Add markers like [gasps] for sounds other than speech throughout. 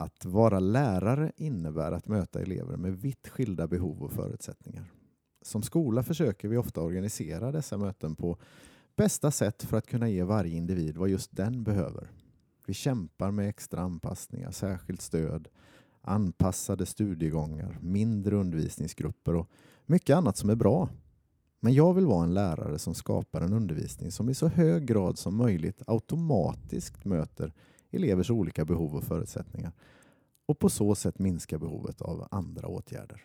Att vara lärare innebär att möta elever med vitt skilda behov och förutsättningar. Som skola försöker vi ofta organisera dessa möten på bästa sätt för att kunna ge varje individ vad just den behöver. Vi kämpar med extra anpassningar, särskilt stöd, anpassade studiegångar, mindre undervisningsgrupper och mycket annat som är bra. Men jag vill vara en lärare som skapar en undervisning som i så hög grad som möjligt automatiskt möter elevers olika behov och förutsättningar och på så sätt minska behovet av andra åtgärder.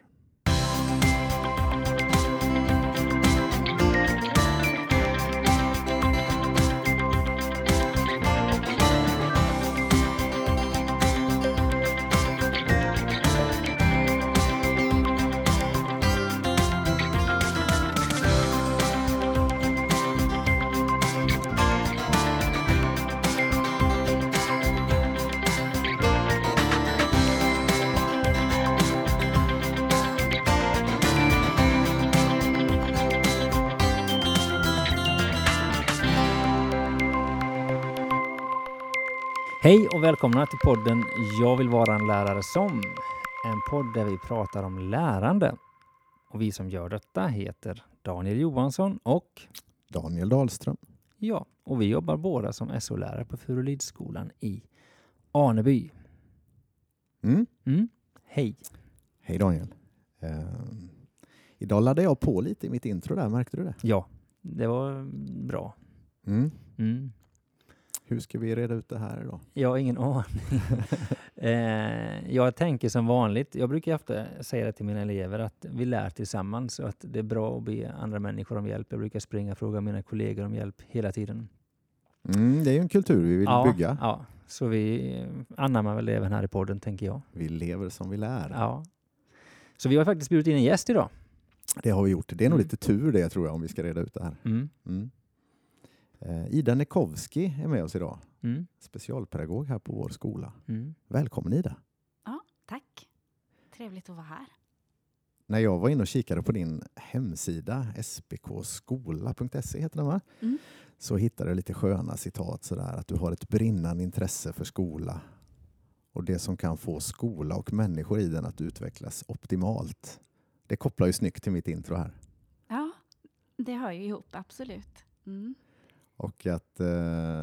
Hej och välkomna till podden Jag vill vara en lärare som. En podd där vi pratar om lärande. Och vi som gör detta heter Daniel Johansson och Daniel Dahlström. ja, och vi jobbar båda som SO-lärare på Furulidsskolan i Aneby. Mm. Mm. Hej! Hej Daniel. Ehm, idag laddade jag på lite i mitt intro där, märkte du det? Ja, det var bra. Mm. Mm. Hur ska vi reda ut det här idag? Jag har ingen aning. [laughs] eh, jag tänker som vanligt, jag brukar ofta säga det till mina elever, att vi lär tillsammans och att det är bra att be andra människor om hjälp. Jag brukar springa och fråga mina kollegor om hjälp hela tiden. Mm, det är ju en kultur vi vill ja, bygga. Ja, så vi anammar väl även här i podden, tänker jag. Vi lever som vi lär. Ja. Så vi har faktiskt bjudit in en gäst idag. Det har vi gjort. Det är nog Mm. lite tur det tror jag om vi ska reda ut det här. Mm. Eh, Ida Nekowski är med oss idag. Mm. Specialpedagog här på vår skola. Mm. Välkommen Ida. Tack. Trevligt att vara här. När jag var inne och kikade på din hemsida, spkskola.se heter den va? Mm. Så hittade jag lite sköna citat sådär att du har ett brinnande intresse för skola och det som kan få skola och människor i den att utvecklas optimalt. Det kopplar ju snyggt till mitt intro här. Ja, det hör ju ihop, absolut. Mm. Och att eh,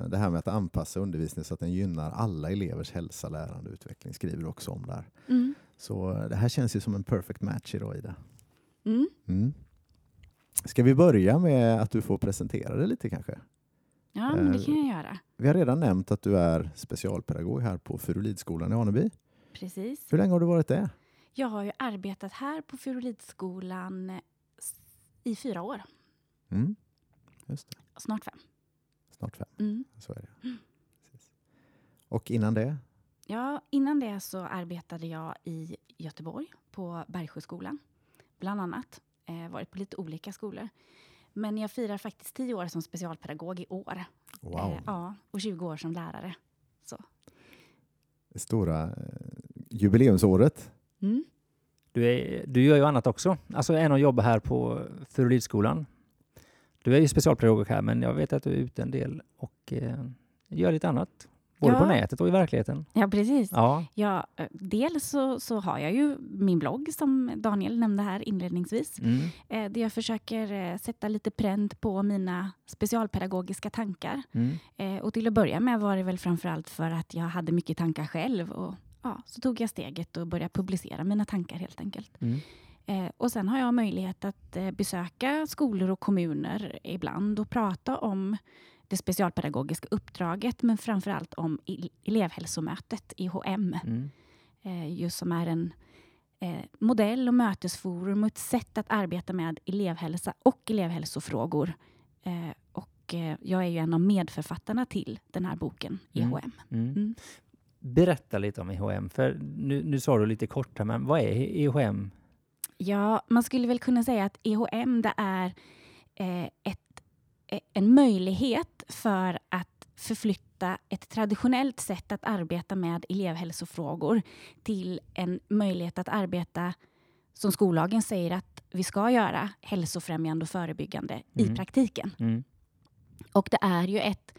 det här med att anpassa undervisningen så att den gynnar alla elevers hälsa, lärande och utveckling skriver du också om där. Mm. Så eh, det här känns ju som en perfect match idag Ida. Mm. Mm. Ska vi börja med att du får presentera dig lite kanske? Ja, men det Eh, kan jag göra. Vi har redan nämnt att du är specialpedagog här på Furulidsskolan i Aneby. Precis. Hur länge har du varit det? Jag har ju arbetat här på Furulidsskolan s- i fyra år. Mm. Just det. Snart fem. Snart fem, Mm. så är det. Och innan det? Ja, innan det så arbetade jag i Göteborg på Bergsjöskolan, bland annat. Eh, varit på lite olika skolor. Men jag firar faktiskt tio år som specialpedagog i år. Wow, Eh, ja, och 20 år som lärare. det stora eh, jubileumsåret. Mm. Du, är, du gör ju annat också, alltså än att jobba här på Furulidsskolan. Du är ju specialpedagog här, men jag vet att du är ute en del och eh, gör lite annat. Både på Ja. nätet och i verkligheten. Ja, precis. Ja. Ja, eh, dels så, så har jag ju min blogg som Daniel nämnde här inledningsvis. Mm. Eh, där jag försöker eh, sätta lite pränt på mina specialpedagogiska tankar. Mm. Eh, och till att börja med var det väl framförallt för att jag hade mycket tankar själv. Och, ja, så tog jag steget och började publicera mina tankar helt enkelt. Mm. Eh, och sen har jag möjlighet att eh, besöka skolor och kommuner ibland och prata om det specialpedagogiska uppdraget men framförallt om el- elevhälsomötet, IHM. Mm. eh, just som är en eh, modell och mötesforum och ett sätt att arbeta med elevhälsa och elevhälsofrågor. Eh, och eh, jag är ju en av medförfattarna till den här boken, Mm. IHM. Mm. Mm. Berätta lite om IHM, för nu, nu sa du lite kort här, men vad är IHM? Ja, man skulle väl kunna säga att IHM det är eh, ett, eh, en möjlighet för att förflytta ett traditionellt sätt att arbeta med elevhälsofrågor till en möjlighet att arbeta som skollagen säger att vi ska göra, hälsofrämjande och förebyggande Mm. i praktiken. Mm. Och det är ju ett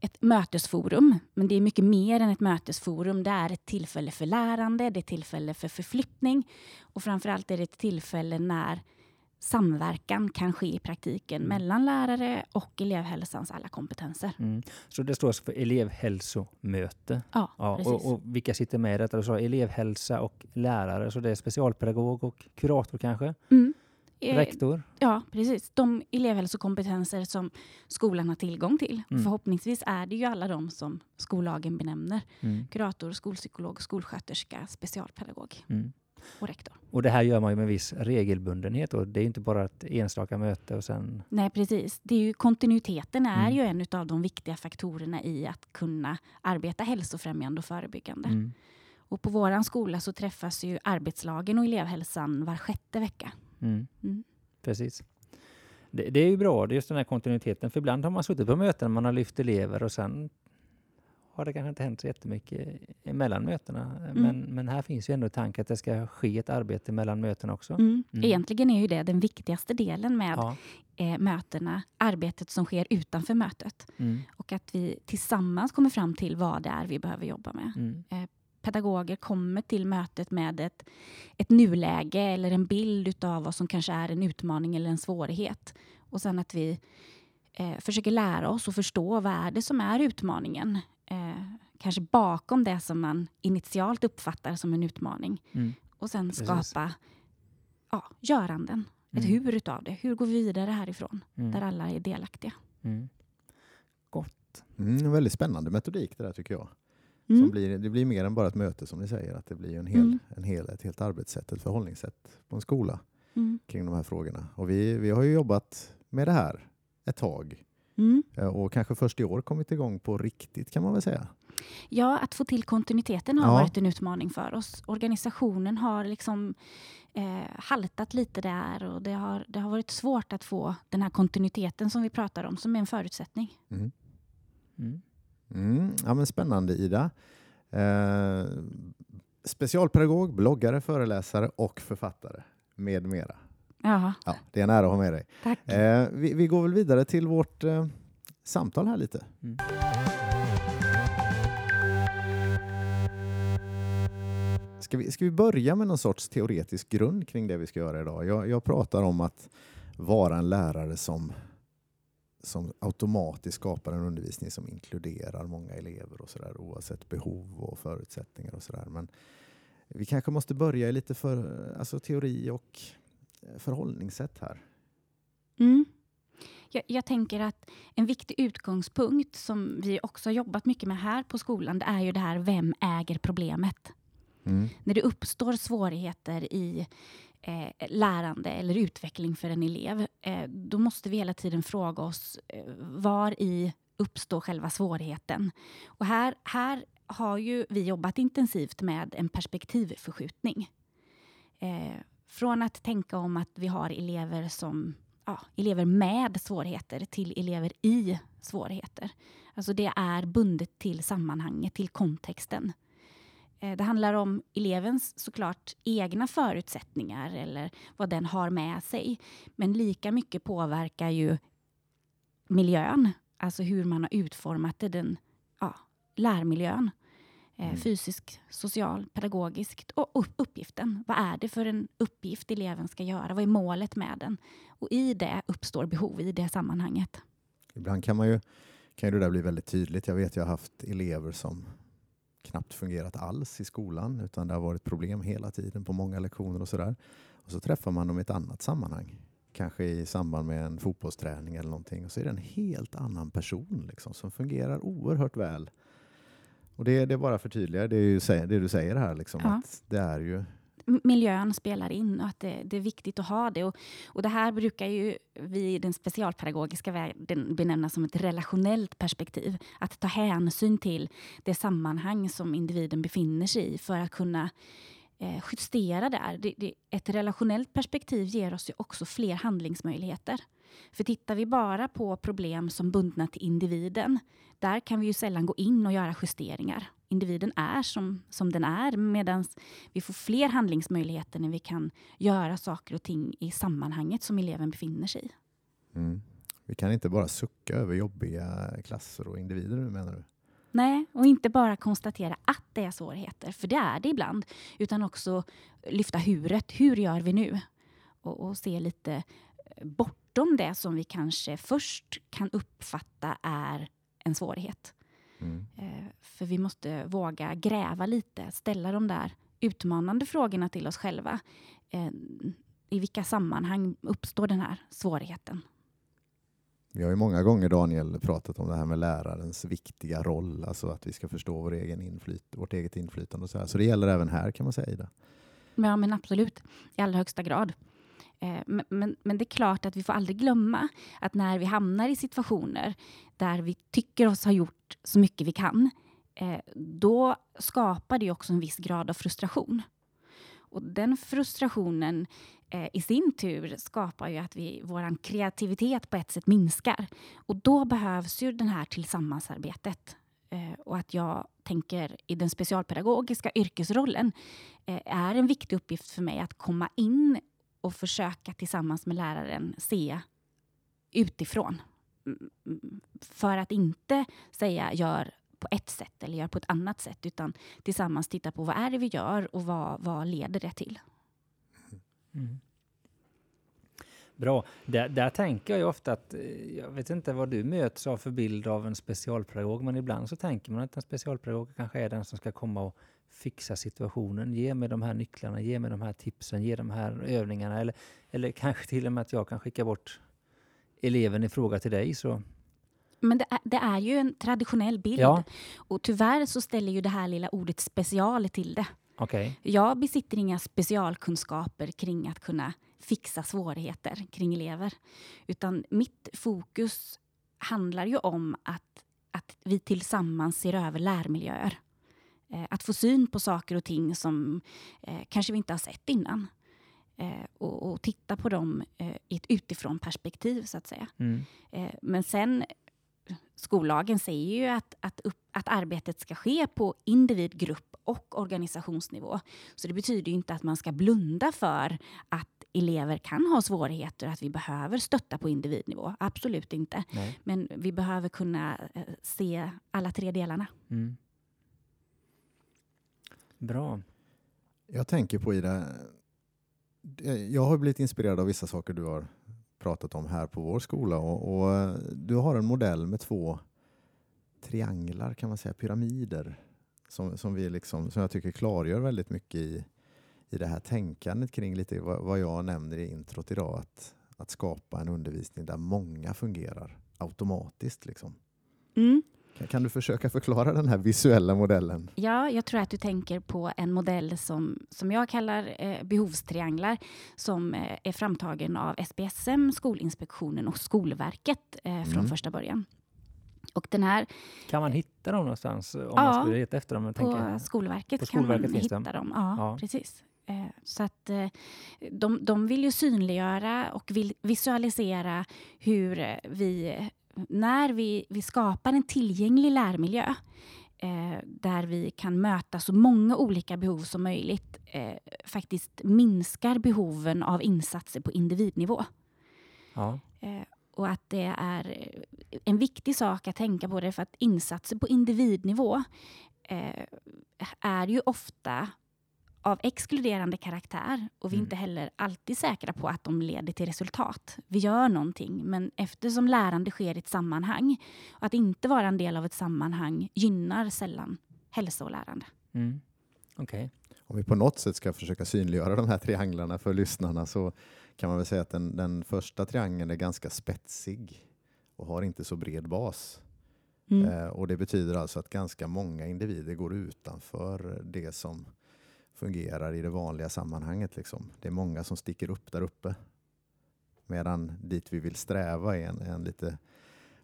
ett mötesforum, men det är mycket mer än ett mötesforum. Det är ett tillfälle för lärande, det är ett tillfälle för förflyttning och framförallt är det ett tillfälle när samverkan kan ske i praktiken Mm. mellan lärare och elevhälsans alla kompetenser. Mm. Så det står alltså för elevhälsomöte. Ja, Ja, precis. och, och vilka sitter med i detta? Du sa elevhälsa och lärare, så det är specialpedagog och kurator kanske? Mm. Eh, Rektor? Ja, precis. De elevhälsokompetenser som skolan har tillgång till. Mm. Förhoppningsvis är det ju alla de som skollagen benämner. Mm. Kurator, skolpsykolog, skolsköterska, specialpedagog Mm. och rektor. Och det här gör man ju med viss regelbundenhet och det är inte bara ett enstaka möte och sen... Nej, precis. Det är ju, kontinuiteten är Mm. ju en av de viktiga faktorerna i att kunna arbeta hälsofrämjande och förebyggande. Mm. Och på vår skola så träffas ju arbetslagen och elevhälsan var sjätte vecka. Mm. Mm. Precis. Det, det är ju bra, det är just den här kontinuiteten. För ibland har man suttit på möten, man har lyft elever och sen har det kanske inte hänt så jättemycket mellan mötena. Men, men här finns ju ändå tanken att det ska ske ett arbete mellan mötena också. Mm. Mm. Egentligen är ju det den viktigaste delen med Ja. eh, mötena, arbetet som sker utanför mötet. Mm. Och att vi tillsammans kommer fram till vad det är vi behöver jobba med. Mm. Pedagoger kommer till mötet med ett, ett nuläge eller en bild utav vad som kanske är en utmaning eller en svårighet. Och sen att vi eh, försöker lära oss och förstå vad är det som är utmaningen. Eh, kanske bakom det som man initialt uppfattar som en utmaning. Mm. Och sen skapa ja, göranden. Ett Mm. hur utav det. Hur går vi vidare härifrån? Mm. Där alla är delaktiga. Mm. Mm, en väldigt spännande metodik det där tycker jag. Mm. Som blir, det blir mer än bara ett möte som ni säger, att det blir en hel, Mm. en hel, ett helt arbetssätt, ett förhållningssätt på en skola Mm. kring de här frågorna. Och vi, vi har ju jobbat med det här ett tag Mm. eh, och kanske först i år kommit igång på riktigt kan man väl säga. Ja, att få till kontinuiteten har Ja. varit en utmaning för oss. Organisationen har liksom eh, haltat lite där och det har, det har varit svårt att få den här kontinuiteten som vi pratar om, som är en förutsättning. Mm. Mm. Mm, ja, men spännande Ida. Eh, specialpedagog, bloggare, föreläsare och författare med mera. Ja, Ja, det är en ära att ha med dig. tack. Eh, vi, vi går väl vidare till vårt eh, samtal här lite. Mm. Ska vi, ska vi börja med någon sorts teoretisk grund kring det vi ska göra idag? Jag, jag pratar om att vara en lärare som, som automatiskt skapar en undervisning som inkluderar många elever och sådär oavsett behov och förutsättningar och sådär. Men vi kanske måste börja i lite för, alltså teori och eh, förhållningssätt här. Mm. Jag, jag tänker att en viktig utgångspunkt som vi också har jobbat mycket med här på skolan, det är ju det här, vem äger problemet? Mm. när det uppstår svårigheter i eh, lärande eller utveckling för en elev, eh, då måste vi hela tiden fråga oss eh, var i uppstår själva svårigheten? Och här, här har ju vi jobbat intensivt med en perspektivförskjutning. Eh, från att tänka om att vi har elever som ja, elever med svårigheter till elever i svårigheter. Alltså det är bundet till sammanhanget, till kontexten. Eh, Det handlar om elevens såklart egna förutsättningar eller vad den har med sig. Men lika mycket påverkar ju miljön, alltså hur man har utformat det, den ja, lärmiljön. Eh, Mm. Fysisk, social, pedagogiskt och upp- uppgiften. Vad är det för en uppgift eleven ska göra? Vad är målet med den? Och i det uppstår behov, i det sammanhanget. Ibland kan, man ju, kan ju det där bli väldigt tydligt. Jag vet jag har haft elever som knappt fungerat alls i skolan utan det har varit problem hela tiden på många lektioner och sådär. Och så träffar man dem i ett annat sammanhang. Kanske i samband med en fotbollsträning eller någonting och så är det en helt annan person liksom, som fungerar oerhört väl. Och det, det är bara för tydliga det, är ju, sä- det du säger här, liksom, Ja. att det är ju miljön spelar in och att det, det är viktigt att ha det. Och, och det här brukar ju vi i den specialpedagogiska världen benämna som ett relationellt perspektiv. Att ta hänsyn till det sammanhang som individen befinner sig i för att kunna eh, justera där. Det, det, ett relationellt perspektiv ger oss ju också fler handlingsmöjligheter. För tittar vi bara på problem som bundna till individen, där kan vi ju sällan gå in och göra justeringar. Individen är som, som den är, medan vi får fler handlingsmöjligheter när vi kan göra saker och ting i sammanhanget som eleven befinner sig i. Mm. Vi kan inte bara sucka över jobbiga klasser och individer menar du? Nej, och inte bara konstatera att det är svårigheter, för det är det ibland, utan också lyfta huret. Hur gör vi nu? Och, och se lite bortom det som vi kanske först kan uppfatta är en svårighet. Mm. Eh, För vi måste våga gräva lite, ställa de där utmanande frågorna till oss själva. Eh, I vilka sammanhang uppstår den här svårigheten? Vi har ju många gånger Daniel pratat om det här med lärarens viktiga roll, alltså att vi ska förstå vår egen inflyt vårt eget inflytande. Och så, här. så det gäller även här kan man säga Ida. Ja, men absolut. I allra högsta grad. Eh, men, men, men det är klart att vi får aldrig glömma att när vi hamnar i situationer där vi tycker oss ha gjort så mycket vi kan, eh, då skapar det också en viss grad av frustration. Och den frustrationen eh, i sin tur skapar ju att vi, vår kreativitet på ett sätt minskar. Och då behövs ju det här tillsammansarbetet. Eh, och att jag tänker i den specialpedagogiska yrkesrollen eh, är en viktig uppgift för mig att komma in och försöka tillsammans med läraren se utifrån. Mm, mm, för att inte säga gör på ett sätt eller gör på ett annat sätt utan tillsammans titta på vad är det vi gör och vad, vad leder det till. Mm. mm. Bra. Där, där tänker jag ju ofta att, eh, jag vet inte vad du möts av för bild av en specialpedagog, men ibland så tänker man att en specialpedagog kanske är den som ska komma och fixa situationen. Ge mig de här nycklarna, ge mig de här tipsen, ge de här övningarna. Eller, eller kanske till och med att jag kan skicka bort eleven i fråga till dig. Så. Men det är, det är ju en traditionell bild Ja, och tyvärr så ställer ju det här lilla ordet special till det. okej. Jag besitter inga specialkunskaper kring att kunna fixa svårigheter kring elever. Utan mitt fokus handlar ju om att, att vi tillsammans ser över lärmiljöer. Eh, att få syn på saker och ting som eh, kanske vi inte har sett innan. Eh, och, och titta på dem i ett utifrån perspektiv så att säga. Mm. Men sen, skollagen säger ju att, att, upp, att arbetet ska ske på individ, grupp och organisationsnivå. Så det betyder ju inte att man ska blunda för att elever kan ha svårigheter, att vi behöver stötta på individnivå. Absolut inte. Nej. Men vi behöver kunna se alla tre delarna. Mm. Bra. Jag tänker på Ida, jag har blivit inspirerad av vissa saker du har pratat om här på vår skola och, och eh, du har en modell med två trianglar kan man säga, pyramider som, som, vi liksom, som jag tycker klargör väldigt mycket i, i det här tänkandet kring lite vad, vad jag nämner i introt idag, att, att skapa en undervisning där många fungerar automatiskt. Liksom. Mm. Kan, kan du försöka förklara den här visuella modellen? Ja, jag tror att du tänker på en modell som, som jag kallar eh, behovstrianglar som eh, är framtagen av SPSM, Skolinspektionen och Skolverket eh, från Mm. första början. Och den här Kan man hitta dem någonstans om Ja, man skulle leta efter dem? Jag på tänker, Skolverket på kan Skolverket man finns hitta de. dem. Ja, Ja. precis. Eh, Så att eh, de, de vill ju synliggöra och vill visualisera hur vi, när vi, vi skapar en tillgänglig lärmiljö eh, där vi kan möta så många olika behov som möjligt eh, faktiskt minskar behoven av insatser på individnivå. ja. Eh, och att det är en viktig sak att tänka på det för att insatser på individnivå eh, är ju ofta av exkluderande karaktär och vi är Mm. inte heller alltid säkra på att de leder till resultat. Vi gör någonting, men eftersom lärande sker i ett sammanhang, och att inte vara en del av ett sammanhang gynnar sällan hälsa och lärande. Mm. Okej. Om vi på något sätt ska försöka synliggöra de här trianglarna för lyssnarna så kan man väl säga att den, den första triangeln är ganska spetsig och har inte så bred bas. Mm. Eh, och det betyder alltså att ganska många individer går utanför det som fungerar i det vanliga sammanhanget. Liksom. Det är många som sticker upp där uppe. Medan dit vi vill sträva är en, en lite,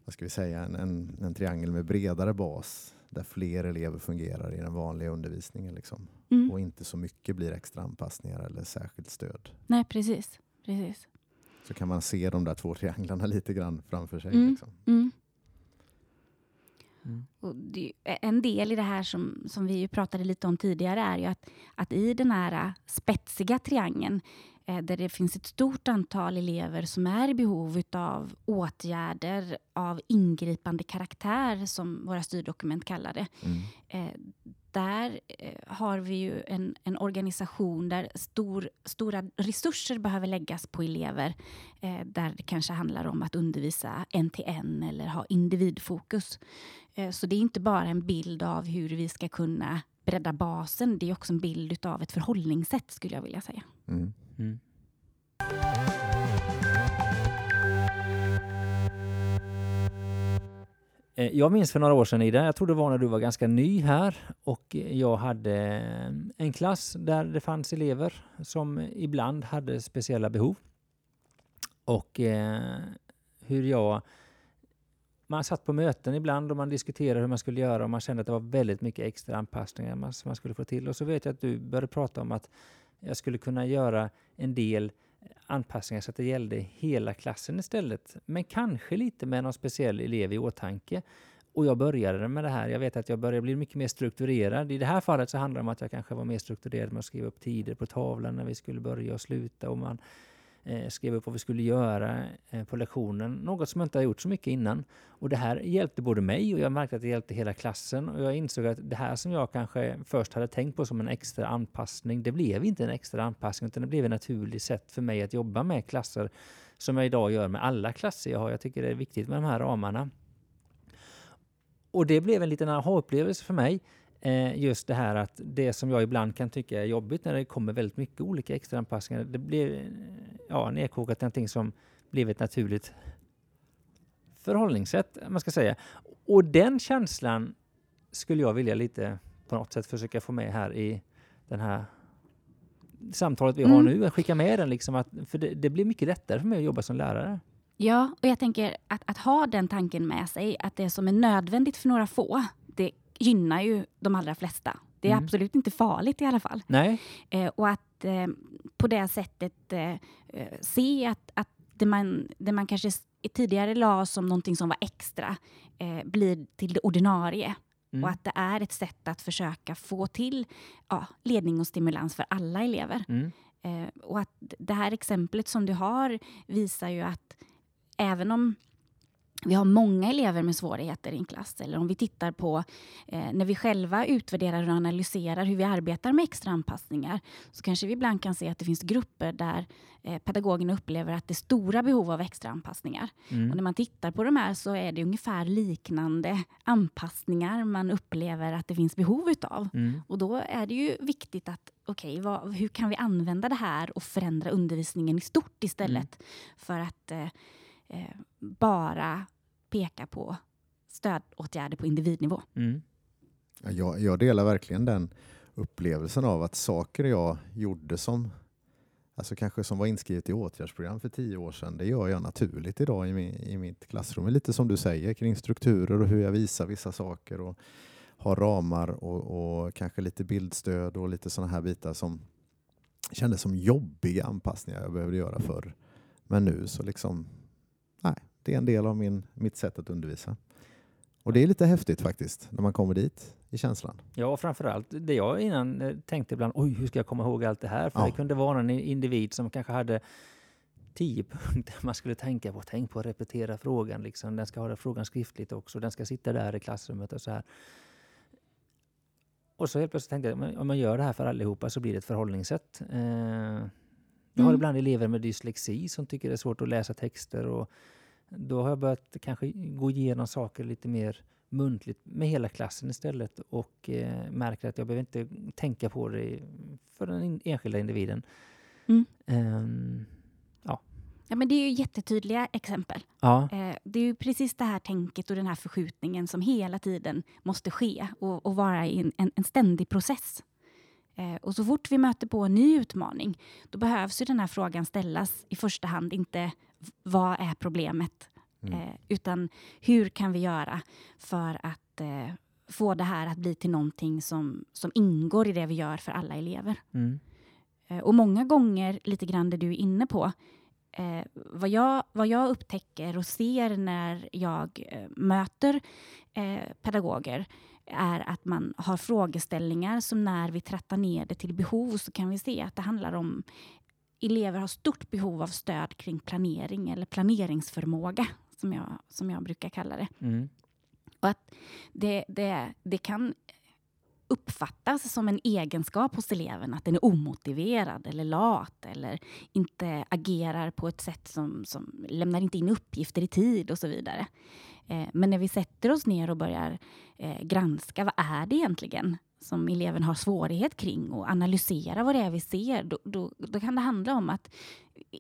vad ska vi säga, en, en, en triangel med bredare bas där fler elever fungerar i den vanliga undervisningen. Liksom Mm. och inte så mycket blir extra anpassningar eller särskilt stöd. Nej, precis. precis. Så kan man se de där två trianglarna [laughs] lite grann framför sig. Mm. Liksom. Mm. Mm. Och det, en del i det här som, som vi pratade lite om tidigare är ju att, att i den här spetsiga triangeln eh, där det finns ett stort antal elever som är i behov av åtgärder av ingripande karaktär, som våra styrdokument kallar det. Mm. Eh, där eh, har vi ju en, en organisation där stor, stora resurser behöver läggas på elever. Eh, där det kanske handlar om att undervisa en till en eller ha individfokus. Eh, så det är inte bara en bild av hur vi ska kunna bredda basen. Det är också en bild av ett förhållningssätt skulle jag vilja säga. Mm. Mm. Eh, jag minns för några år sedan, Ida, jag tror det var när du var ganska ny här och jag hade en klass där det fanns elever som ibland hade speciella behov. Och eh, hur jag... Man satt på möten ibland och man diskuterade hur man skulle göra och man kände att det var väldigt mycket extra anpassningar man, man skulle få till. Och så vet jag att du började prata om att jag skulle kunna göra en del anpassningar så att det gällde hela klassen istället. Men kanske lite med någon speciell elev i åtanke. Och jag började med det här. Jag vet att jag började bli mycket mer strukturerad. I det här fallet så handlar det om att jag kanske var mer strukturerad med att skriva upp tider på tavlan när vi skulle börja och sluta. Och man eh, skrev upp vad vi skulle göra eh, på lektionen. Något som jag inte har gjort så mycket innan. Och det här hjälpte både mig och jag märkte att det hjälpte hela klassen. Och jag insåg att det här som jag kanske först hade tänkt på som en extra anpassning, det blev inte en extra anpassning utan det blev ett naturligt sätt för mig att jobba med klasser som jag idag gör med alla klasser jag har. Jag tycker det är viktigt med de här ramarna. Och det blev en liten aha-upplevelse för mig. Eh, just det här att det som jag ibland kan tycka är jobbigt när det kommer väldigt mycket olika extra anpassningar. Det blir ja, nedkokat till någonting som blev ett naturligt förhållningssätt, man ska säga. Och den känslan skulle jag vilja lite på något sätt försöka få med här i den här samtalet vi har mm. nu. Skicka med den, liksom att, för det, det, blir mycket lättare för mig att jobba som lärare. Ja, och jag tänker att, att ha den tanken med sig, att det som är nödvändigt för några få, det gynnar ju de allra flesta. Det är mm. absolut inte farligt i alla fall. Nej. Eh, och att eh, på det sättet eh, eh se att, att det, man, det man kanske tidigare la som någonting som var extra eh, blir till det ordinarie. Mm. Och att det är ett sätt att försöka få till ja, ledning och stimulans för alla elever. Mm. Eh, och att det här exemplet som du har visar ju att även om vi har många elever med svårigheter i en klass. Eller om vi tittar på eh, när vi själva utvärderar och analyserar hur vi arbetar med extra anpassningar så kanske vi ibland kan se att det finns grupper där eh, pedagogerna upplever att det är stora behov av extra anpassningar. Mm. Och när man tittar på de här så är det ungefär liknande anpassningar man upplever att det finns behov utav. Mm. Och då är det ju viktigt att okej, okay, hur kan vi använda det här och förändra undervisningen i stort istället mm. för att eh, eh bara peka på stödåtgärder på individnivå. Mm. Jag, jag delar verkligen den upplevelsen av att saker jag gjorde som alltså kanske som var inskrivet i åtgärdsprogram för tio år sedan, det gör jag naturligt idag i, min, i mitt klassrum. Lite som du säger kring strukturer och hur jag visar vissa saker och har ramar och, och kanske lite bildstöd och lite sådana här bitar som kändes som jobbiga anpassningar jag behövde göra förr. Men nu så liksom, nej, det är en del av min, mitt sätt att undervisa. Och det är lite häftigt faktiskt, när man kommer dit i känslan. Ja, framförallt det jag innan eh, tänkte ibland, oj, hur ska jag komma ihåg allt det här? För ja. det kunde vara en individ som kanske hade tio [laughs] punkter man skulle tänka på. Tänk på att repetera frågan, liksom. den ska ha frågan skriftligt också, den ska sitta där i klassrummet och så här. Och så helt plötsligt tänkte jag, om man gör det här för allihopa så blir det ett förhållningssätt. Eh, jag har mm. ibland elever med dyslexi som tycker det är svårt att läsa texter och då har jag börjat kanske gå igenom saker lite mer muntligt med hela klassen istället och eh, märker att jag behöver inte tänka på det för den enskilda individen. Mm. Um, ja. ja, men det är ju jättetydliga exempel. Ja. Eh, det är ju precis det här tänket och den här förskjutningen som hela tiden måste ske och, och vara i en, en, ständig process. Eh, och så fort vi möter på en ny utmaning, då behövs ju den här frågan ställas i första hand, inte vad är problemet? Mm. Eh, utan hur kan vi göra för att eh, få det här att bli till någonting som, som ingår i det vi gör för alla elever. Mm. Eh, och många gånger, lite grann det du är inne på, eh, vad, jag, vad jag upptäcker och ser när jag eh, möter eh, pedagoger är att man har frågeställningar som när vi trattar ner det till behov så kan vi se att det handlar om elever har stort behov av stöd kring planering eller planeringsförmåga som jag, som jag brukar kalla det. Mm. Och att det, det, det kan uppfattas som en egenskap hos eleven att den är omotiverad eller lat eller inte agerar på ett sätt som, som lämnar inte in uppgifter i tid och så vidare. Eh, men när vi sätter oss ner och börjar eh, granska vad är det egentligen som eleven har svårighet kring och analysera vad det är vi ser, då, då, då, kan det handla om att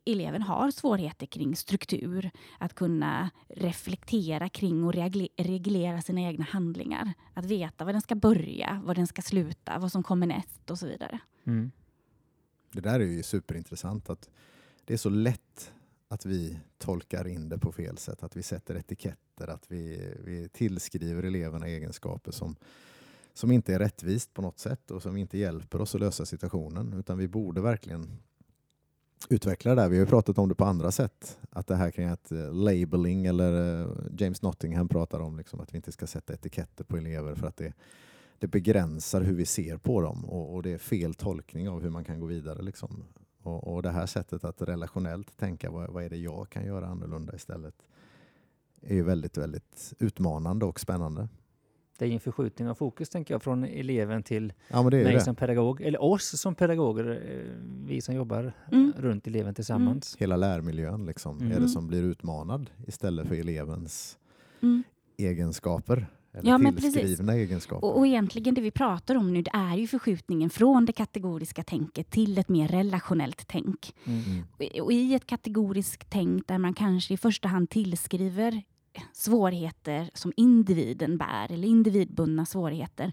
eleven har svårigheter kring struktur, att kunna reflektera kring och reglera sina egna handlingar. Att veta var den ska börja, var den ska sluta, vad som kommer näst och så vidare. Mm. Det där är ju superintressant att det är så lätt att vi tolkar in det på fel sätt, att vi sätter etiketter, att vi, vi tillskriver eleverna egenskaper som som inte är rättvist på något sätt och som inte hjälper oss att lösa situationen. Utan vi borde verkligen utveckla det där. Vi har ju pratat om det på andra sätt. Att det här kring att eh, labeling eller eh, James Nottingham pratar om liksom, att vi inte ska sätta etiketter på elever för att det, det begränsar hur vi ser på dem och, och, det är fel tolkning av hur man kan gå vidare. Liksom. Och, och det här sättet att relationellt tänka vad, vad är det jag kan göra annorlunda istället är ju väldigt, väldigt utmanande och spännande det är en förskjutning av fokus tänker jag från eleven till ja, mig det. som pedagog, eller oss som pedagoger, eh, vi som jobbar mm. runt eleven tillsammans. Mm. Hela lärmiljön liksom, mm. är det som blir utmanad istället för elevens mm. egenskaper. Eller ja, tillskrivna egenskaper. Och, och egentligen det vi pratar om nu det är ju förskjutningen från det kategoriska tänket till ett mer relationellt tänk. Mm. Och, och i ett kategoriskt tänk där man kanske i första hand tillskriver svårigheter som individen bär, eller individbundna svårigheter,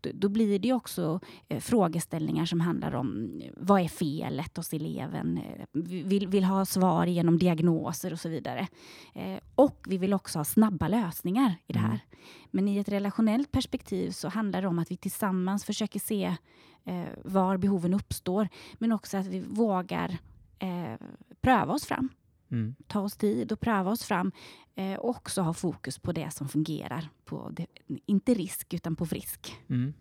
då, då blir det också eh, frågeställningar som handlar om eh, vad är felet hos eleven? Eh, vi vill, vill ha svar genom diagnoser och så vidare. Eh, och vi vill också ha snabba lösningar i det här. Mm. Men i ett relationellt perspektiv så handlar det om att vi tillsammans försöker se eh, var behoven uppstår, men också att vi vågar eh, pröva oss fram. Mm. Ta oss tid och pröva oss fram eh, och också ha fokus på det som fungerar. På det, inte risk, utan på frisk. Mm.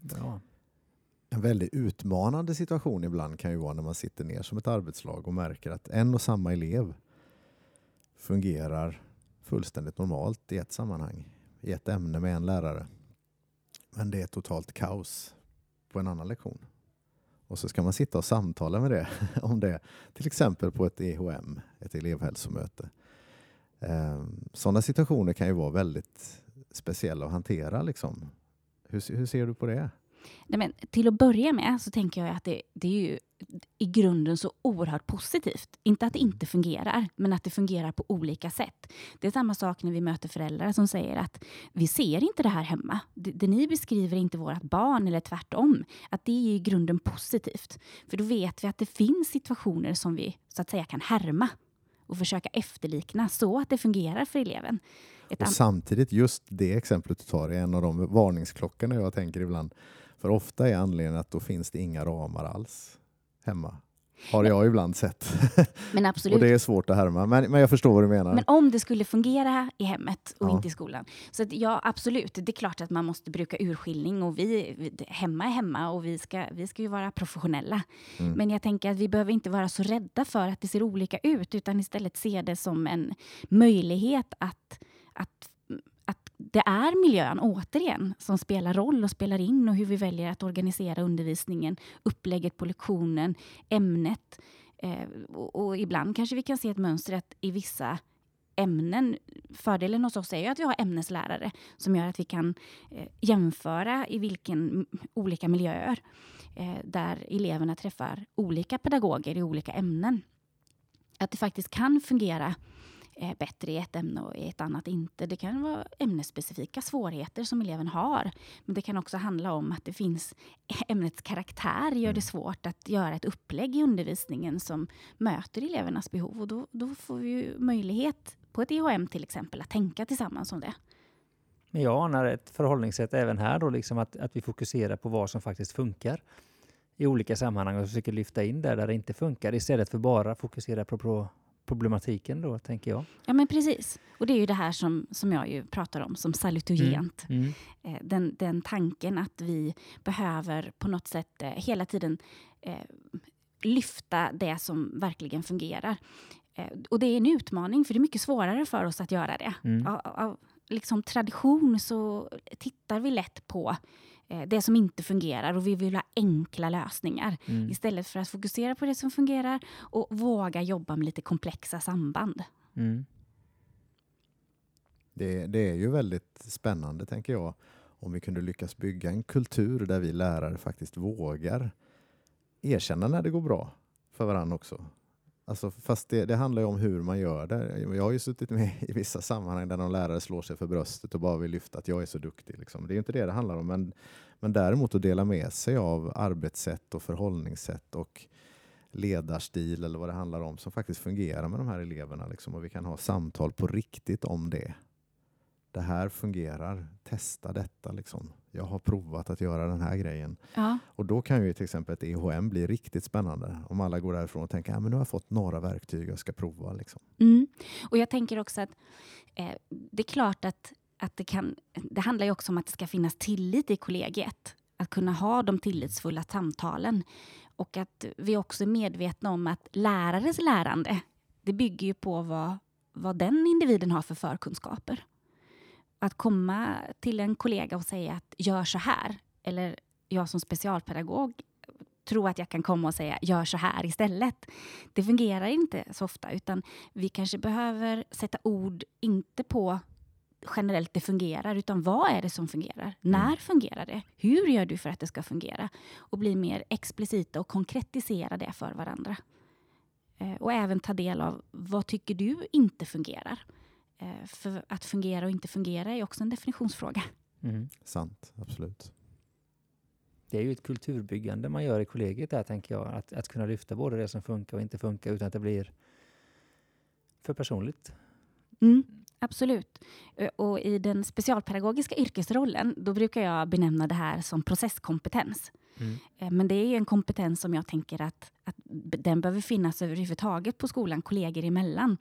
Bra. En väldigt utmanande situation ibland kan ju vara när man sitter ner som ett arbetslag och märker att en och samma elev fungerar fullständigt normalt i ett sammanhang, i ett ämne med en lärare. Men det är totalt kaos på en annan lektion. Och så ska man sitta och samtala med det [laughs] om det, till exempel på ett EHM, ett elevhälsomöte. Ehm, sådana situationer kan ju vara väldigt speciella att hantera. Liksom. Hur, hur ser du på det? Nej, men till att börja med så tänker jag att det, det är ju i grunden så oerhört positivt. Inte att det inte fungerar, men att det fungerar på olika sätt. Det är samma sak när vi möter föräldrar som säger att vi ser inte det här hemma. Det, det ni beskriver är inte vårt barn eller tvärtom. Att det är i grunden positivt. För då vet vi att det finns situationer som vi så att säga kan härma och försöka efterlikna så att det fungerar för eleven. och samtidigt, just det exemplet du tar är en av de varningsklockorna jag tänker ibland. För ofta är anledningen att då finns det inga ramar alls hemma. Har jag ibland sett. [laughs] Men absolut. och det är svårt att härma. Men, men jag förstår vad du menar. Men om det skulle fungera i hemmet och ja. inte i skolan. Så att, ja, absolut. Det är klart att man måste bruka urskiljning och vi, vi hemma är hemma och vi ska, vi ska ju vara professionella. Mm. Men jag tänker att vi behöver inte vara så rädda för att det ser olika ut utan istället se det som en möjlighet att, att det är miljön, återigen, som spelar roll och spelar in och hur vi väljer att organisera undervisningen, upplägget på lektionen, ämnet. Eh, och, och, ibland kanske vi kan se ett mönster att i vissa ämnen, fördelen hos oss är ju att vi har ämneslärare som gör att vi kan eh, jämföra i vilken olika miljöer eh, där eleverna träffar olika pedagoger i olika ämnen. Att det faktiskt kan fungera eh, bättre i ett ämne och i ett annat inte. Det kan vara ämnesspecifika svårigheter som eleven har. Men det kan också handla om att det finns [laughs] ämnets karaktär gör det mm. svårt att göra ett upplägg i undervisningen som möter elevernas behov. Och då, då får vi ju möjlighet på ett EHM till exempel att tänka tillsammans om det. Men jag anar ett förhållningssätt även här då, liksom att, att vi fokuserar på vad som faktiskt funkar i olika sammanhang och försöker lyfta in där, där det inte funkar istället för bara fokusera på, på problematiken då, tänker jag. Ja, men precis. Och det är ju det här som, som jag ju pratar om som salutogent. Mm. Mm. Eh, den, den tanken att vi behöver på något sätt eh, hela tiden eh, lyfta det som verkligen fungerar. Eh, och det är en utmaning, för det är mycket svårare för oss att göra det. Mm. Av, av liksom tradition så tittar vi lätt på det som inte fungerar och vi vill ha enkla lösningar Mm. istället för att fokusera på det som fungerar och våga jobba med lite komplexa samband. Mm. Det, det är ju väldigt spännande, tänker jag, om vi kunde lyckas bygga en kultur där vi lärare faktiskt vågar erkänna när det går bra för varandra också. Alltså, fast det, det handlar ju om hur man gör det. Jag har ju suttit med i vissa sammanhang där någon lärare slår sig för bröstet och bara vill lyfta att jag är så duktig. Liksom. Det är ju inte det det handlar om. Men, men däremot att dela med sig av arbetssätt och förhållningssätt och ledarstil eller vad det handlar om som faktiskt fungerar med de här eleverna. Liksom, och vi kan ha samtal på riktigt om det. Det här fungerar, testa detta. Liksom. Jag har provat att göra den här grejen. Ja, Och då kan ju till exempel ett EHM bli riktigt spännande. Om alla går därifrån och tänker att nu har jag fått några verktyg jag ska prova. Liksom. Mm. Och jag tänker också att eh, det är klart att, att det kan... Det handlar ju också om att det ska finnas tillit i kollegiet. Att kunna ha de tillitsfulla samtalen. Och att vi också är medvetna om att lärares lärande, det bygger ju på vad, vad den individen har för förkunskaper. Att komma till en kollega och säga att gör så här, eller jag som specialpedagog tror att jag kan komma och säga gör så här istället. Det fungerar inte så ofta, utan vi kanske behöver sätta ord, inte på generellt det fungerar, utan vad är det som fungerar? När fungerar det? Hur gör du för att det ska fungera? Och bli mer explicita och konkretisera det för varandra. Eh, och även ta del av vad tycker du inte fungerar? Eh, för att fungera och inte fungera är också en definitionsfråga. Mm. Sant, absolut. Det är ju ett kulturbyggande man gör i kollegiet där, tänker jag. Att, att kunna lyfta både det som funkar och inte funkar utan att det blir för personligt. Mm, absolut. Eh, Och i den specialpedagogiska yrkesrollen, då brukar jag benämna det här som processkompetens. Mm. Eh, Men det är ju en kompetens som jag tänker att, att den behöver finnas överhuvudtaget på skolan, kollegor emellan.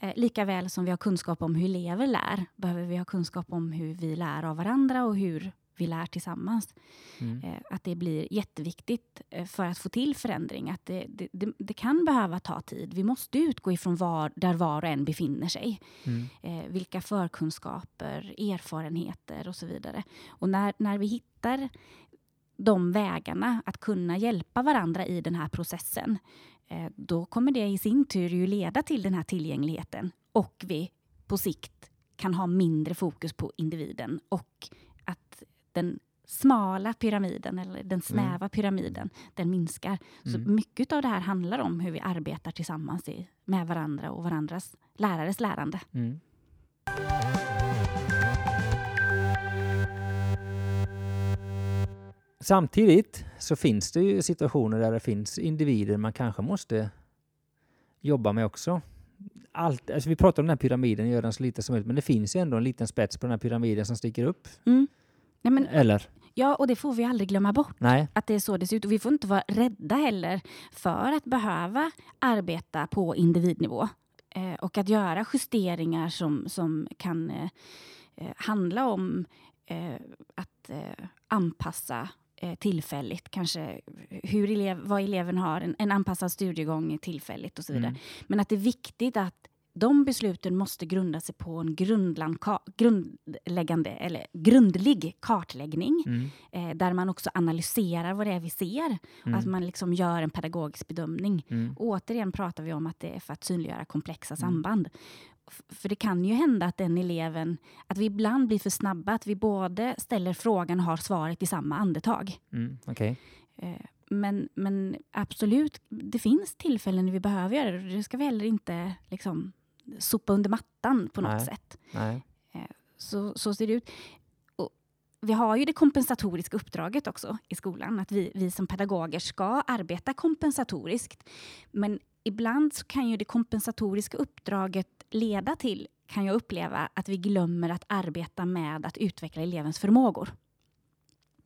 Eh, Lika väl som vi har kunskap om hur elever lär, behöver vi ha kunskap om hur vi lär av varandra och hur vi lär tillsammans. Mm. Eh, Att det blir jätteviktigt eh, för att få till förändring. Att det, det, det, det kan behöva ta tid. Vi måste utgå ifrån var, där var och en befinner sig Mm. eh, vilka förkunskaper, erfarenheter och så vidare. Och när, när vi hittar de vägarna att kunna hjälpa varandra i den här processen, då kommer det i sin tur ju leda till den här tillgängligheten och vi på sikt kan ha mindre fokus på individen och att den smala pyramiden eller den snäva pyramiden, den minskar. Så Mm. mycket av det här handlar om hur vi arbetar tillsammans i, med varandra och varandras lärares lärande. Mm. Samtidigt så finns det ju situationer där det finns individer man kanske måste jobba med också. Allt, alltså vi pratar om den här pyramiden, gör den så liten som möjligt, men det finns ju ändå en liten spets på den här pyramiden som sticker upp. Mm. Nej, men, Eller? ja, och det får vi aldrig glömma bort. Nej. Att det är så det ser ut. Och vi får inte vara rädda heller för att behöva arbeta på individnivå. Eh, och att göra justeringar som, som kan eh, eh, handla om eh, att eh, anpassa tillfälligt, kanske hur elev, vad eleven har, en, en anpassad studiegång tillfälligt och så vidare. Mm. Men att det är viktigt att de besluten måste grunda sig på en grundläggande, eller grundlig kartläggning Mm. eh, där man också analyserar vad det är vi ser. Mm. Att man liksom gör en pedagogisk bedömning. Mm. Återigen pratar vi om att det är för att synliggöra komplexa Mm. samband. För det kan ju hända att den eleven, att vi ibland blir för snabba, att vi både ställer frågan och har svaret i samma andetag. Mm. Okej. Eh, Men, men absolut, det finns tillfällen när vi behöver göra det. Det ska vi heller inte liksom, sopa under mattan på något Nej. sätt. Nej. Så, så ser det ut. Och vi har ju det kompensatoriska uppdraget också i skolan, att vi, vi som pedagoger ska arbeta kompensatoriskt. Men ibland så kan ju det kompensatoriska uppdraget leda till, kan jag uppleva, att vi glömmer att arbeta med att utveckla elevens förmågor.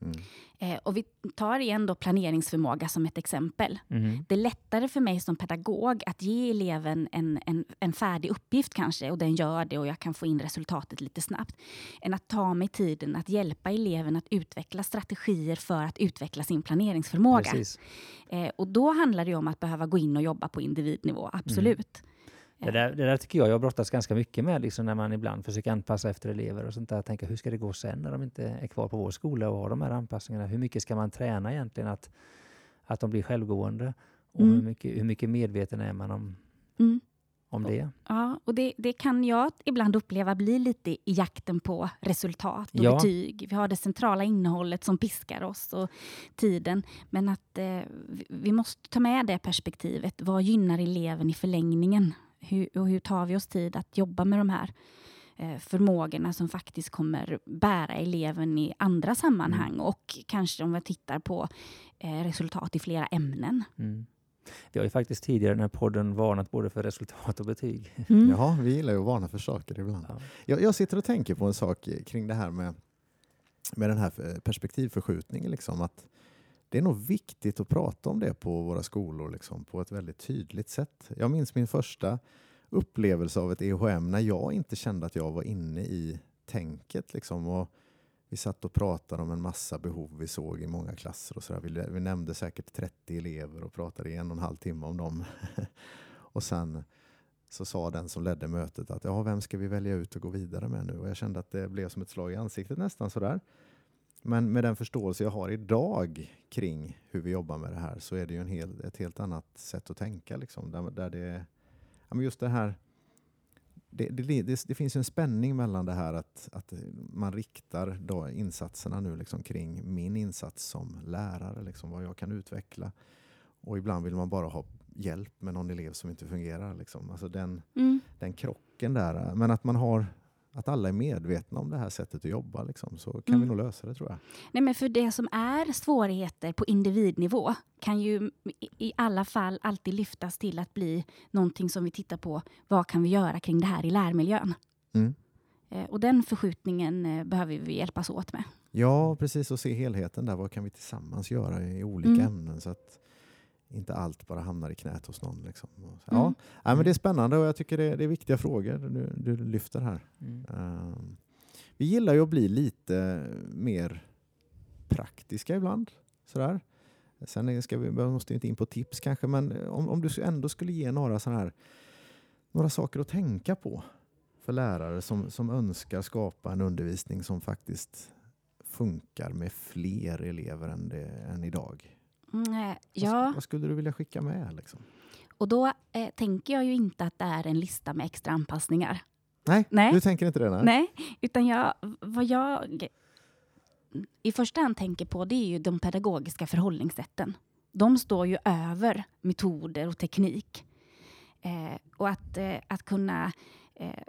Mm. Eh, och vi tar igen då planeringsförmåga som ett exempel. Mhm. Det är lättare för mig som pedagog att ge eleven en, en, en färdig uppgift kanske och den gör det och jag kan få in resultatet lite snabbt. Än att ta mig tiden att hjälpa eleven att utveckla strategier för att utveckla sin planeringsförmåga. Eh, och då handlar det om att behöva gå in och jobba på individnivå, absolut. Det där, det där tycker jag jag brottas ganska mycket med, liksom när man ibland försöker anpassa efter elever och sånt där. Tänka, hur ska det gå sen när de inte är kvar på vår skola och har de här anpassningarna? Hur mycket ska man träna egentligen att, att de blir självgående? Och Mm. hur, mycket, hur mycket medveten är man om, Mm. om det? Ja, och det, det kan jag ibland uppleva blir lite i jakten på resultat och Ja. betyg. Vi har det centrala innehållet som piskar oss och tiden. Men att eh, vi- måste ta med det perspektivet. Vad gynnar eleven i förlängningen? Hur, och hur tar vi oss tid att jobba med de här eh, förmågorna som faktiskt kommer bära eleven i andra sammanhang och kanske om vi tittar på eh, resultat i flera ämnen. Mm. Vi har ju faktiskt tidigare i den här podden varnat både för resultat och betyg. Mm. Ja, vi gillar ju att varna för saker ibland. Ja. Jag, jag sitter och tänker på en sak kring det här med, med den här eh, perspektivförskjutningen. Liksom, att det är nog viktigt att prata om det på våra skolor liksom, på ett väldigt tydligt sätt. Jag minns min första upplevelse av ett EHM när jag inte kände att jag var inne i tänket. Liksom, och vi satt och pratade om en massa behov vi såg i många klasser. Och så där. Vi, vi nämnde säkert 30 elever och pratade i en och en halv timme om dem. [laughs] och sen så sa den som ledde mötet att ja, vem ska vi välja ut och gå vidare med nu? Och jag kände att det blev som ett slag i ansiktet nästan sådär. Men med den förståelse jag har idag kring hur vi jobbar med det här så är det ju en hel, ett helt annat sätt att tänka. Liksom, där, där det, ja, men just det här det, det, det, det finns ju en spänning mellan det här att, att man riktar då insatserna nu liksom kring min insats som lärare, liksom vad jag kan utveckla. Och ibland vill man bara ha hjälp med någon elev som inte fungerar. Liksom. Alltså den, Mm. den krocken där. Men att man har att alla är medvetna om det här sättet att jobba liksom, så kan Mm. vi nog lösa det tror jag. Nej, men för det som är svårigheter på individnivå kan ju i- alla fall alltid lyftas till att bli någonting som vi tittar på. Vad kan vi göra kring det här i lärmiljön? Mm. Eh, Och den förskjutningen eh, behöver vi hjälpas åt med. Ja, precis. Och se helheten där. Vad kan vi tillsammans göra i olika Mm. ämnen så att inte allt bara hamnar i knät hos någon. Liksom. Och så- Ja, Mm. nej, men det är spännande och jag tycker det är, det är viktiga frågor du, du lyfter här. Mm. Ehm, vi gillar ju att bli lite mer praktiska ibland. Sådär. Sen ska vi, vi måste inte in på tips kanske, men om, om du ändå skulle ge några här några saker att tänka på för lärare som, som önskar skapa en undervisning som faktiskt funkar med fler elever än, det, än idag. Mm, eh, Vad, ja, vad skulle du vilja skicka med? Liksom? och då eh, tänker jag ju inte att det är en lista med extra anpassningar. Nej, Nej. du tänker inte det? Nej. Nej, utan jag, vad jag i första hand tänker på det är ju de pedagogiska förhållningssätten. De står ju över metoder och teknik. Eh, och att, eh, att kunna, eh,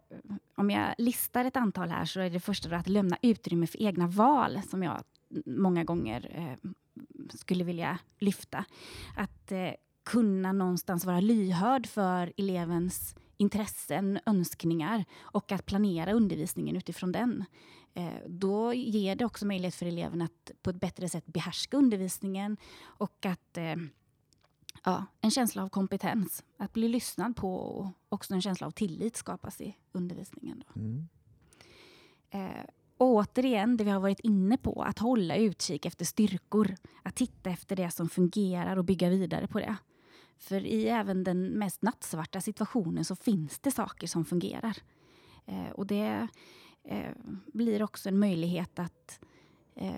om jag listar ett antal här så är det första att lämna utrymme för egna val som jag många gånger eh, skulle vilja lyfta. Att eh, kunna någonstans vara lyhörd för elevens intressen, önskningar och att planera undervisningen utifrån den. Eh, då ger det också möjlighet för eleven att på ett bättre sätt behärska undervisningen och att eh, ja, en känsla av kompetens, att bli lyssnad på och också en känsla av tillit skapas i undervisningen. Då. Mm. Och återigen, det vi har varit inne på, att hålla utkik efter styrkor. Att titta efter det som fungerar och bygga vidare på det. För i även den mest nattsvarta situationen så finns det saker som fungerar. Eh, och det eh, blir också en möjlighet att eh,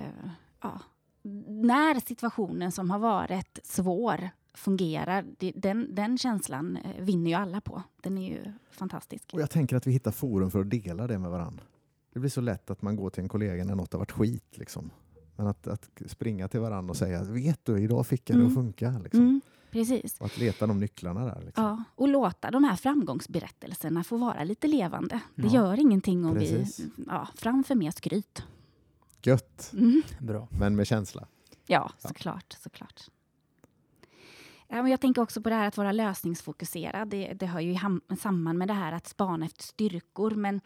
ja, när situationen som har varit svår fungerar, det, den, den känslan eh, vinner ju alla på. Den är ju fantastisk. Och jag tänker att vi hittar forum för att dela det med varandra. Det blir så lätt att man går till en kollega när något har varit skit. Liksom. Men att, att springa till varandra och säga vet du, idag fick jag det att Mm. funka. Liksom. Mm, precis. Och att leta de nycklarna där. Liksom. Ja, och låta de här framgångsberättelserna få vara lite levande. Det Ja, gör ingenting om precis. vi... Ja, framför mer skryt. Gött, Mm. Bra. men med känsla. Ja, Ja. såklart. såklart. Ja, men jag tänker också på det här att vara lösningsfokuserad. Det, det hör ju ham- samman med det här att spana efter styrkor. Men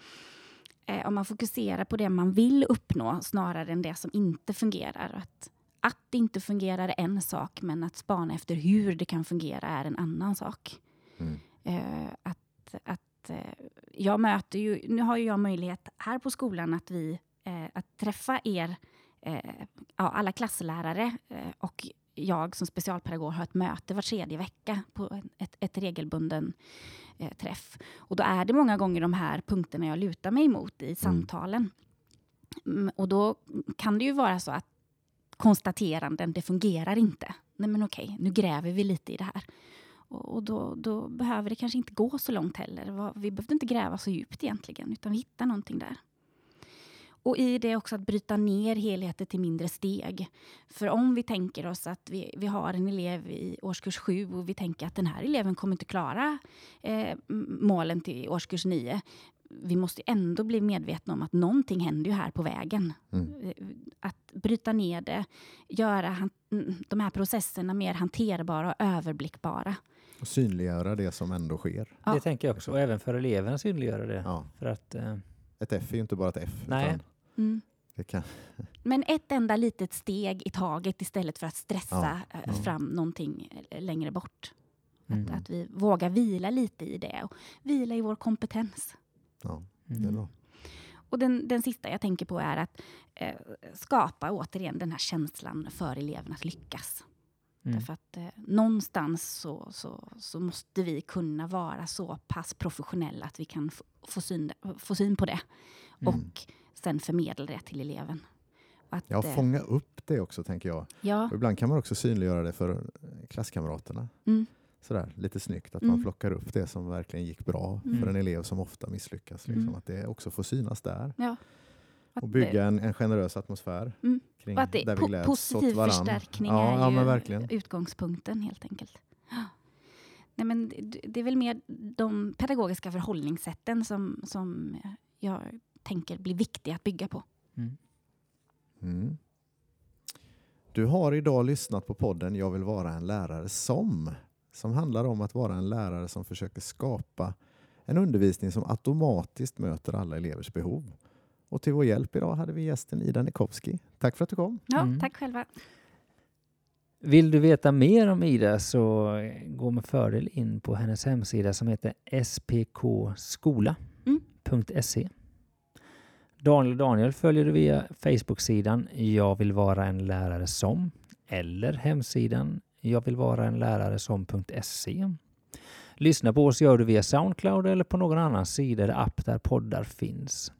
eh, om man fokuserar på det man vill uppnå snarare än det som inte fungerar. Att, att det inte fungerar är en sak, men att spana efter hur det kan fungera är en annan sak. Mm. Eh, att, att, eh, jag möter ju, nu har ju jag möjlighet här på skolan att, vi, eh, att träffa er, eh, ja, alla klasslärare och jag som specialpedagog har ett möte var tredje vecka på ett, ett regelbunden eh, träff. Och då är det många gånger de här punkterna jag lutar mig emot i samtalen. Mm, och då kan det ju vara så att konstateranden, det fungerar inte. Nej men okej, nu gräver vi lite i det här. Och, och då, då behöver det kanske inte gå så långt heller. Vi behövde inte gräva så djupt egentligen, utan vi hittar någonting där. Och i det också att bryta ner helheter till mindre steg. För om vi tänker oss att vi, vi har en elev i årskurs 7 och vi tänker att den här eleven kommer inte klara eh, målen till årskurs 9. Vi måste ändå bli medvetna om att någonting händer ju här på vägen. Mm. Att bryta ner det, göra han, de här processerna mer hanterbara och överblickbara. Och synliggöra det som ändå sker. Ja. Det tänker jag också. Och även för eleverna synliggöra det. Ja. För att, eh, Ett F är ju inte bara ett F. Nej. utan Mm. Det kan, Men ett enda litet steg i taget istället för att stressa Ja, eh, ja. fram någonting eh, längre bort. mm. Att, att vi vågar vila lite i det och vila i vår kompetens. ja, det är Mm. bra. Och den, den sista jag tänker på är att eh, skapa återigen den här känslan för eleven att lyckas. Mm. Därför att eh, någonstans så, så, så måste vi kunna vara så pass professionella att vi kan få, få, syn, få syn på det. Mm. Och sen förmedla det till eleven. Att, Ja, eh, fånga upp det också tänker jag. ja, Och ibland kan man också synliggöra det för eh, klasskamraterna. mm, Sådär, lite snyggt att Mm. man plockar upp det som verkligen gick bra Mm. för en elev som ofta misslyckas. Liksom, Mm. Att det också får synas där. ja. Och det- bygga en, en generös atmosfär Mm. kring att det där är vi gläds positiv åt förstärkning ja, är ja, men verkligen. utgångspunkten helt enkelt. [gasps] Nej, men det, det är väl mer de pedagogiska förhållningssätten som, som jag tänker blir viktiga att bygga på. Mm. Mm. Du har idag lyssnat på podden Jag vill vara en lärare som som handlar om att vara en lärare som försöker skapa en undervisning som automatiskt möter alla elevers behov. Och till vår hjälp idag hade vi gästen Ida Nikowski. Tack för att du kom. Ja, Mm. Tack själva. Vill du veta mer om Ida så gå med fördel in på hennes hemsida som heter spkskola.se. Daniel och Daniel följer du via Facebook-sidan Jag vill vara en lärare som eller hemsidan Jag vill vara en lärare som.se. Lyssna på oss gör du via Soundcloud eller på någon annan sida eller app där poddar finns.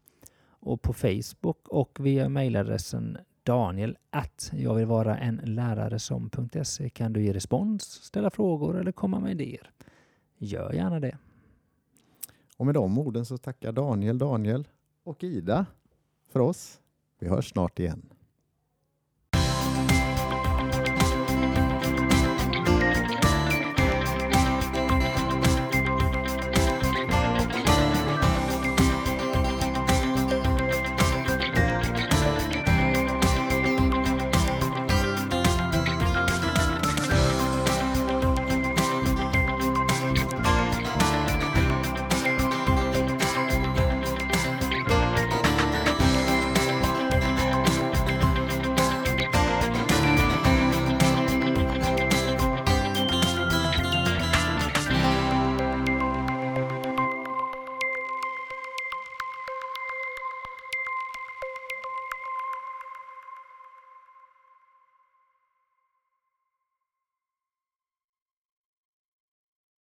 Och på Facebook och via mejladressen daniel att jag vill vara en lärare som.se kan du ge respons, ställa frågor eller komma med idéer. Gör gärna det. Och med de orden så tackar Daniel, Daniel och Ida för oss. Vi hörs snart igen.